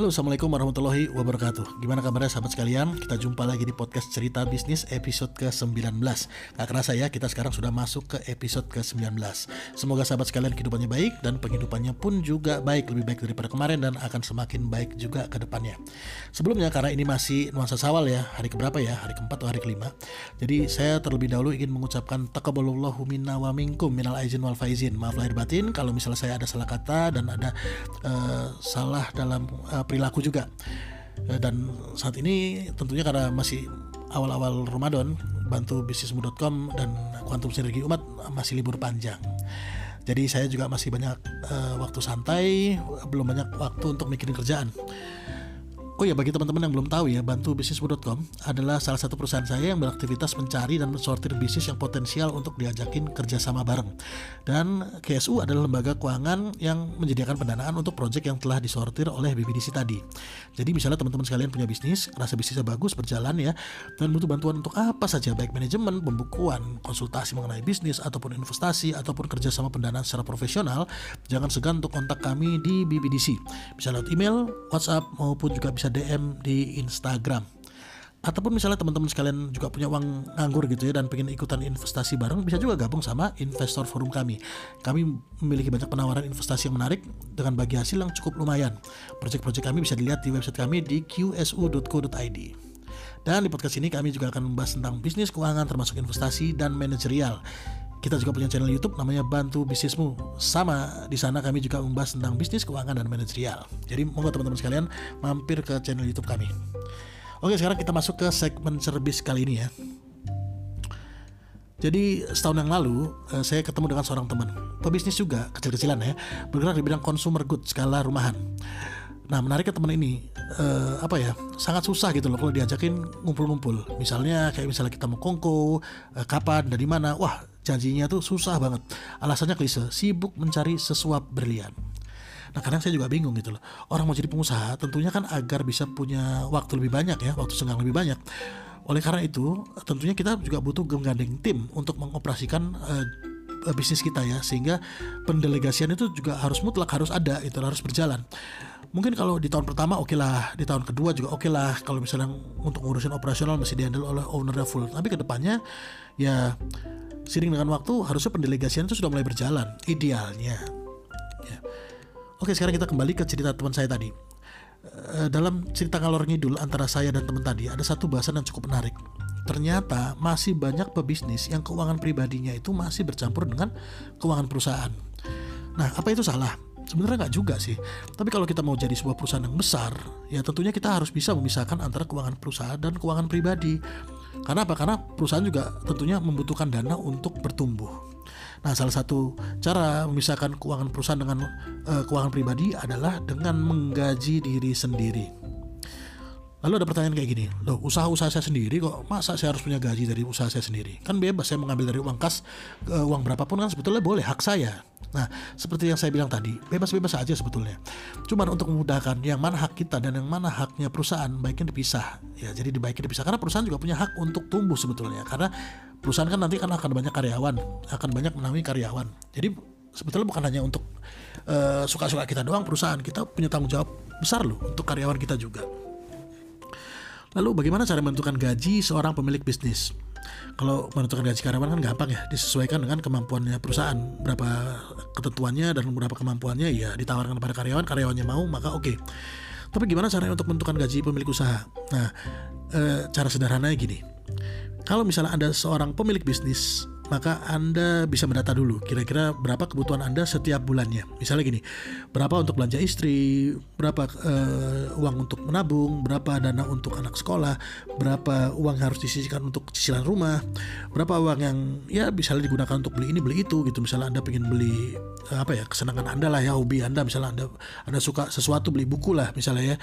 Halo Assalamualaikum warahmatullahi wabarakatuh. Gimana kabarnya sahabat sekalian? Kita jumpa lagi di podcast cerita bisnis episode ke-19 Gak kerasa ya kita sekarang sudah masuk ke episode ke-19 Semoga sahabat sekalian kehidupannya baik Dan penghidupannya pun juga baik Lebih baik daripada kemarin dan akan semakin baik juga ke depannya. Sebelumnya karena ini masih nuansa sawal ya Hari keberapa ya? Hari keempat atau hari kelima? Jadi saya terlebih dahulu ingin mengucapkan Takabalullahu minna wa minkum minal aizin wal faizin. Maaf lahir batin kalau misalnya saya ada salah kata dan ada uh, salah dalam uh, perilaku juga. Eh, dan saat ini tentunya karena masih awal-awal Ramadan bantu bisnismu.com dan kuantum sinergi umat masih libur panjang. Jadi saya juga masih banyak uh, waktu santai belum banyak waktu untuk mikirin kerjaan Oh ya bagi teman-teman yang belum tahu ya, bantu bisnismu.com adalah salah satu perusahaan saya yang beraktivitas mencari dan mensortir bisnis yang potensial untuk diajakin kerjasama bareng. Dan KSU adalah lembaga keuangan yang menyediakan pendanaan untuk proyek yang telah disortir oleh BBDC tadi. Jadi misalnya teman-teman sekalian punya bisnis, rasa bisnisnya bagus, berjalan ya, dan butuh bantuan untuk apa saja, baik manajemen, pembukuan, konsultasi mengenai bisnis, ataupun investasi, ataupun kerjasama pendanaan secara profesional, jangan segan untuk kontak kami di BBDC. Bisa lewat email, WhatsApp, maupun juga bisa DM di Instagram. Ataupun misalnya teman-teman sekalian juga punya uang nganggur gitu ya dan pengen ikutan investasi bareng bisa juga gabung sama investor forum kami. Kami memiliki banyak penawaran investasi yang menarik dengan bagi hasil yang cukup lumayan. Proyek-proyek kami bisa dilihat di website kami di qsu.co.id dan di podcast ini kami juga akan membahas tentang bisnis keuangan termasuk investasi dan manajerial kita juga punya channel YouTube namanya Bantu Bisnismu. Sama di sana kami juga membahas tentang bisnis, keuangan dan manajerial. Jadi monggo teman-teman sekalian mampir ke channel YouTube kami. Oke, sekarang kita masuk ke segmen cerbis kali ini ya. Jadi setahun yang lalu eh, saya ketemu dengan seorang teman pebisnis juga kecil-kecilan ya bergerak di bidang consumer good skala rumahan. Nah menariknya teman ini uh, apa ya sangat susah gitu loh kalau diajakin ngumpul-ngumpul. Misalnya kayak misalnya kita mau kongko, uh, kapan, dari mana, wah janjinya tuh susah banget. Alasannya klise, sibuk mencari sesuap berlian. Nah kadang saya juga bingung gitu loh. Orang mau jadi pengusaha tentunya kan agar bisa punya waktu lebih banyak ya, waktu senggang lebih banyak. Oleh karena itu tentunya kita juga butuh menggandeng tim untuk mengoperasikan uh, bisnis kita ya sehingga pendelegasian itu juga harus mutlak harus ada itu harus berjalan mungkin kalau di tahun pertama oke okay lah di tahun kedua juga oke okay lah kalau misalnya untuk ngurusin operasional masih dihandle oleh ownernya full tapi ke depannya ya sering dengan waktu harusnya pendelegasian itu sudah mulai berjalan idealnya ya. oke sekarang kita kembali ke cerita teman saya tadi eh, dalam cerita ngalor ngidul antara saya dan teman tadi ada satu bahasan yang cukup menarik ternyata masih banyak pebisnis yang keuangan pribadinya itu masih bercampur dengan keuangan perusahaan nah apa itu salah Sebenarnya nggak juga sih. Tapi kalau kita mau jadi sebuah perusahaan yang besar, ya tentunya kita harus bisa memisahkan antara keuangan perusahaan dan keuangan pribadi. Karena apa? Karena perusahaan juga tentunya membutuhkan dana untuk bertumbuh. Nah, salah satu cara memisahkan keuangan perusahaan dengan uh, keuangan pribadi adalah dengan menggaji diri sendiri. Lalu ada pertanyaan kayak gini, loh usaha-usaha saya sendiri kok masa saya harus punya gaji dari usaha saya sendiri? Kan bebas saya mengambil dari uang kas, uh, uang berapapun kan sebetulnya boleh, hak saya. Nah, seperti yang saya bilang tadi, bebas-bebas saja sebetulnya. Cuman untuk memudahkan yang mana hak kita dan yang mana haknya perusahaan, baiknya dipisah. Ya, jadi dibaiknya dipisah karena perusahaan juga punya hak untuk tumbuh sebetulnya. Karena perusahaan kan nanti kan akan banyak karyawan, akan banyak menaungi karyawan. Jadi sebetulnya bukan hanya untuk uh, suka-suka kita doang perusahaan, kita punya tanggung jawab besar loh untuk karyawan kita juga. Lalu bagaimana cara menentukan gaji seorang pemilik bisnis? Kalau menentukan gaji karyawan kan gampang ya, disesuaikan dengan kemampuannya perusahaan. Berapa ketentuannya dan berapa kemampuannya ya ditawarkan kepada karyawan, karyawannya mau maka oke. Okay. Tapi gimana caranya untuk menentukan gaji pemilik usaha? Nah, e, cara sederhananya gini. Kalau misalnya Anda seorang pemilik bisnis maka Anda bisa mendata dulu kira-kira berapa kebutuhan Anda setiap bulannya. Misalnya gini, berapa untuk belanja istri, berapa uh, uang untuk menabung, berapa dana untuk anak sekolah, berapa uang yang harus disisihkan untuk cicilan rumah, berapa uang yang ya bisa digunakan untuk beli ini beli itu gitu. Misalnya Anda pengen beli uh, apa ya kesenangan Anda lah ya hobi Anda misalnya Anda Anda suka sesuatu beli buku lah misalnya ya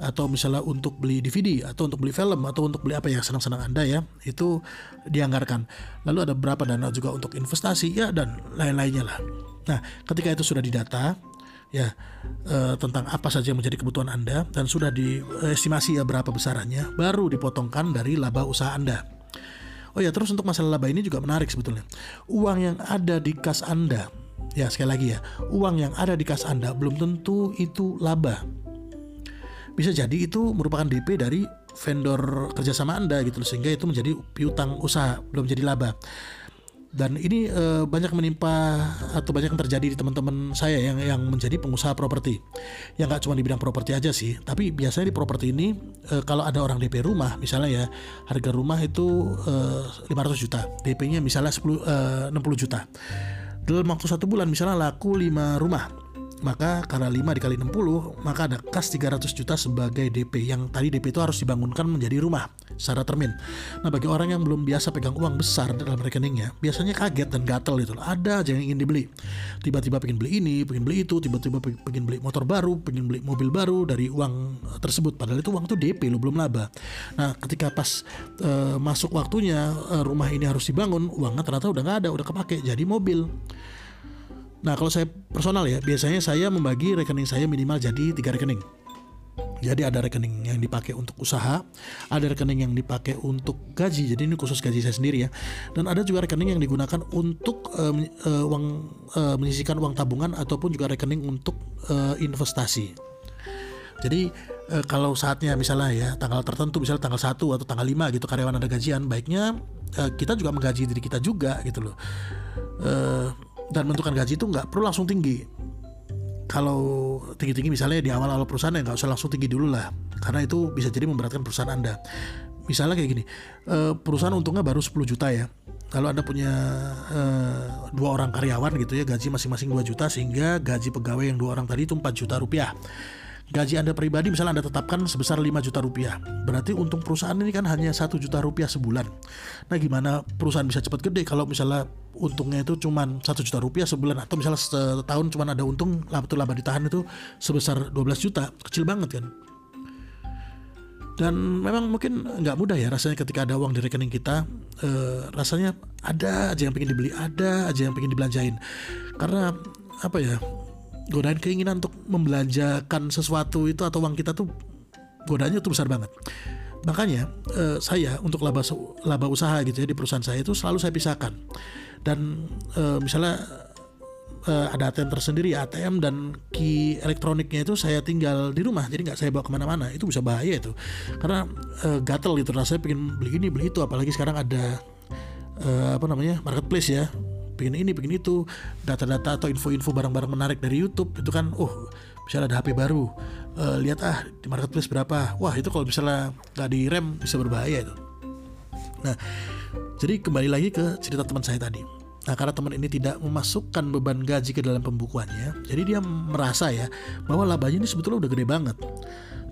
atau misalnya untuk beli DVD atau untuk beli film atau untuk beli apa ya senang-senang Anda ya itu dianggarkan. Lalu ada berapa juga untuk investasi ya dan lain-lainnya lah. Nah, ketika itu sudah didata ya e, tentang apa saja yang menjadi kebutuhan Anda dan sudah diestimasi ya berapa besarannya, baru dipotongkan dari laba usaha Anda. Oh ya, terus untuk masalah laba ini juga menarik sebetulnya. Uang yang ada di kas Anda, ya sekali lagi ya, uang yang ada di kas Anda belum tentu itu laba. bisa jadi itu merupakan DP dari vendor kerjasama Anda gitu sehingga itu menjadi piutang usaha belum jadi laba dan ini uh, banyak menimpa atau banyak yang terjadi di teman-teman saya yang yang menjadi pengusaha properti. Yang nggak cuma di bidang properti aja sih tapi biasanya di properti ini uh, kalau ada orang DP rumah misalnya ya harga rumah itu uh, eh, 500 juta. DP-nya misalnya 10 uh, 60 juta. Dalam waktu satu bulan misalnya laku 5 rumah maka karena 5 dikali 60 maka ada kas 300 juta sebagai DP yang tadi DP itu harus dibangunkan menjadi rumah secara termin. Nah bagi orang yang belum biasa pegang uang besar dalam rekeningnya biasanya kaget dan gatel gitu ada aja yang ingin dibeli. Tiba-tiba pengen beli ini pengen beli itu tiba-tiba pengen beli motor baru pengen beli mobil baru dari uang tersebut. Padahal itu uang itu DP lo belum laba. Nah ketika pas uh, masuk waktunya uh, rumah ini harus dibangun uangnya ternyata udah nggak ada udah kepake jadi mobil Nah kalau saya personal ya biasanya saya membagi rekening saya minimal jadi tiga rekening. Jadi ada rekening yang dipakai untuk usaha, ada rekening yang dipakai untuk gaji. Jadi ini khusus gaji saya sendiri ya. Dan ada juga rekening yang digunakan untuk um, uh, uang uh, menyisihkan uang tabungan ataupun juga rekening untuk uh, investasi. Jadi uh, kalau saatnya misalnya ya tanggal tertentu misalnya tanggal 1 atau tanggal 5 gitu karyawan ada gajian, baiknya uh, kita juga menggaji diri kita juga gitu loh. Uh, dan menentukan gaji itu nggak perlu langsung tinggi. Kalau tinggi-tinggi misalnya di awal-awal perusahaan ya nggak usah langsung tinggi dulu lah. Karena itu bisa jadi memberatkan perusahaan anda. Misalnya kayak gini eh, perusahaan untungnya baru 10 juta ya. Kalau anda punya uh, dua orang karyawan gitu ya gaji masing-masing 2 juta sehingga gaji pegawai yang dua orang tadi itu 4 juta rupiah gaji Anda pribadi misalnya Anda tetapkan sebesar 5 juta rupiah. Berarti untung perusahaan ini kan hanya satu juta rupiah sebulan. Nah gimana perusahaan bisa cepat gede kalau misalnya untungnya itu cuma satu juta rupiah sebulan atau misalnya setahun cuma ada untung laba laba ditahan itu sebesar 12 juta kecil banget kan dan memang mungkin nggak mudah ya rasanya ketika ada uang di rekening kita eh, rasanya ada aja yang pengen dibeli ada aja yang pengen dibelanjain karena apa ya godaan keinginan untuk membelanjakan sesuatu itu atau uang kita tuh godaannya tuh besar banget. Makanya eh, saya untuk laba laba usaha gitu ya di perusahaan saya itu selalu saya pisahkan. Dan eh, misalnya eh, ada ATM tersendiri ATM dan key elektroniknya itu saya tinggal di rumah jadi nggak saya bawa ke mana-mana itu bisa bahaya itu karena eh, gatel gitu rasanya pengen beli ini beli itu apalagi sekarang ada eh, apa namanya marketplace ya pengen ini pengen itu. Data-data atau info-info barang-barang menarik dari YouTube itu kan oh misalnya ada HP baru uh, lihat ah di marketplace berapa. Wah itu kalau misalnya nggak direm bisa berbahaya itu. Nah jadi kembali lagi ke cerita teman saya tadi. Nah karena teman ini tidak memasukkan beban gaji ke dalam pembukuannya Jadi dia merasa ya bahwa labanya ini sebetulnya udah gede banget.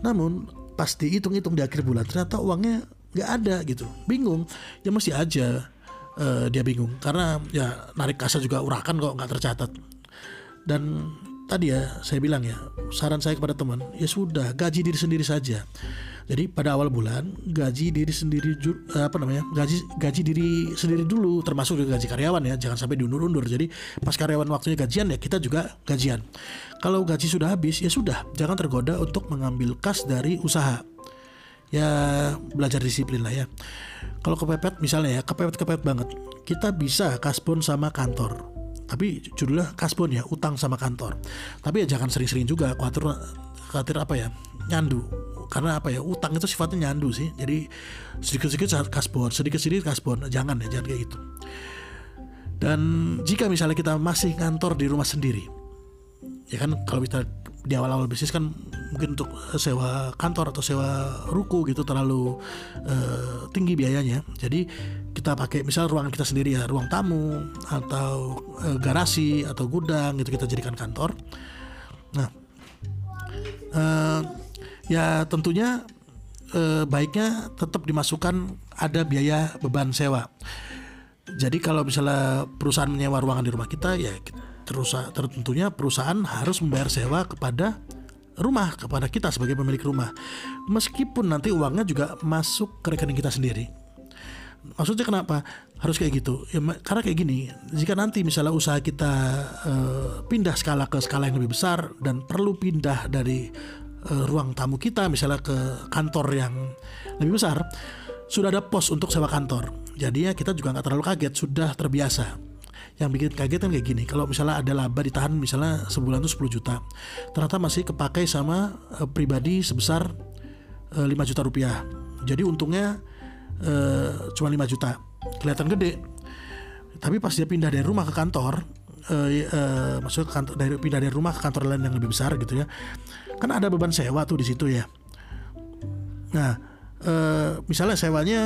Namun pasti hitung-hitung di akhir bulan ternyata uangnya nggak ada gitu. Bingung ya masih aja uh, dia bingung. Karena ya narik kasa juga urakan kok nggak tercatat. Dan tadi ya saya bilang ya saran saya kepada teman ya sudah gaji diri sendiri saja. Jadi pada awal bulan gaji diri sendiri eh, apa namanya gaji gaji diri sendiri dulu termasuk juga gaji karyawan ya jangan sampai diundur-undur. Jadi pas karyawan waktunya gajian ya kita juga gajian. Kalau gaji sudah habis ya sudah jangan tergoda untuk mengambil kas dari usaha ya belajar disiplin lah ya. Kalau kepepet misalnya ya, kepepet-kepepet banget. Kita bisa kasbon sama kantor. Tapi judulnya kasbon ya, utang sama kantor. Tapi ya jangan sering-sering juga, khawatir khawatir apa ya, nyandu. Karena apa ya, utang itu sifatnya nyandu sih. Jadi sedikit-sedikit kasbon, sedikit-sedikit kasbon. Jangan ya, jangan kayak gitu. Dan jika misalnya kita masih kantor di rumah sendiri, ya kan kalau kita di awal-awal bisnis kan mungkin untuk sewa kantor atau sewa ruko gitu terlalu uh, tinggi biayanya. Jadi kita pakai misal ruangan kita sendiri ya, ruang tamu atau uh, garasi atau gudang gitu kita jadikan kantor. Nah, uh, ya tentunya uh, baiknya tetap dimasukkan ada biaya beban sewa. Jadi kalau misalnya perusahaan menyewa ruangan di rumah kita ya terus tentunya perusahaan harus membayar sewa kepada rumah kepada kita sebagai pemilik rumah. Meskipun nanti uangnya juga masuk ke rekening kita sendiri. Maksudnya kenapa? Harus kayak gitu. Ya karena kayak gini jika nanti misalnya usaha kita uh, pindah skala ke skala yang lebih besar dan perlu pindah dari uh, ruang tamu kita misalnya ke kantor yang lebih besar sudah ada pos untuk sewa kantor. Jadinya kita juga nggak terlalu kaget sudah terbiasa yang bikin kaget kan kayak gini kalau misalnya ada laba ditahan misalnya sebulan tuh 10 juta ternyata masih kepakai sama uh, pribadi sebesar uh, 5 juta rupiah. Jadi untungnya uh, cuma 5 juta. Kelihatan gede. Tapi pas dia pindah dari rumah ke kantor uh, uh, maksudnya kantor, dari pindah dari rumah ke kantor lain yang lebih besar gitu ya kan ada beban sewa tuh di situ ya. Nah uh, misalnya sewanya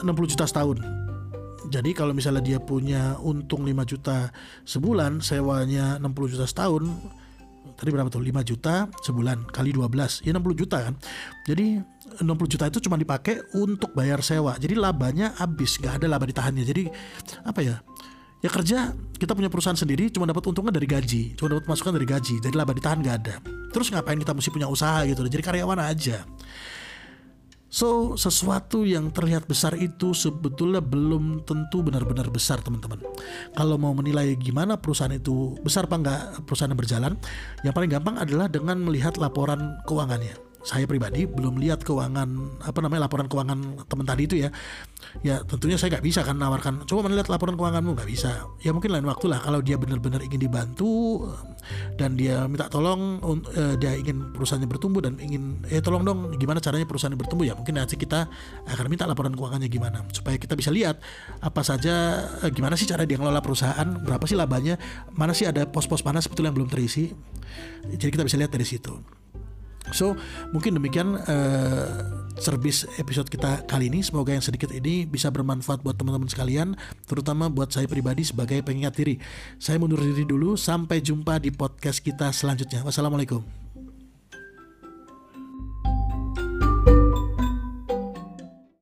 60 juta setahun jadi kalau misalnya dia punya untung 5 juta sebulan, sewanya 60 juta setahun, tadi berapa tuh? 5 juta sebulan kali 12, ya 60 juta kan. Jadi 60 juta itu cuma dipakai untuk bayar sewa. Jadi labanya habis, nggak ada laba ditahannya. Jadi apa ya? Ya kerja kita punya perusahaan sendiri cuma dapat untungnya dari gaji, cuma dapat masukan dari gaji. Jadi laba ditahan nggak ada. Terus ngapain kita mesti punya usaha gitu? Jadi karyawan aja. So, sesuatu yang terlihat besar itu sebetulnya belum tentu benar-benar besar, teman-teman. Kalau mau menilai gimana perusahaan itu besar apa enggak perusahaan yang berjalan, yang paling gampang adalah dengan melihat laporan keuangannya saya pribadi belum lihat keuangan apa namanya laporan keuangan teman tadi itu ya. Ya tentunya saya nggak bisa kan nawarkan coba melihat laporan keuanganmu. Nggak bisa. Ya mungkin lain waktu lah. Kalau dia benar-benar ingin dibantu dan dia minta tolong uh, dia ingin perusahaannya bertumbuh dan ingin eh tolong dong gimana caranya perusahaan bertumbuh? Ya mungkin nanti kita akan minta laporan keuangannya gimana supaya kita bisa lihat apa saja uh, gimana sih cara dia ngelola perusahaan berapa sih labanya mana sih ada pos-pos mana sebetulnya yang belum terisi. Jadi kita bisa lihat dari situ So mungkin demikian uh, service episode kita kali ini. Semoga yang sedikit ini bisa bermanfaat buat teman-teman sekalian, terutama buat saya pribadi sebagai pengingat diri. Saya mundur diri dulu. Sampai jumpa di podcast kita selanjutnya. Wassalamualaikum.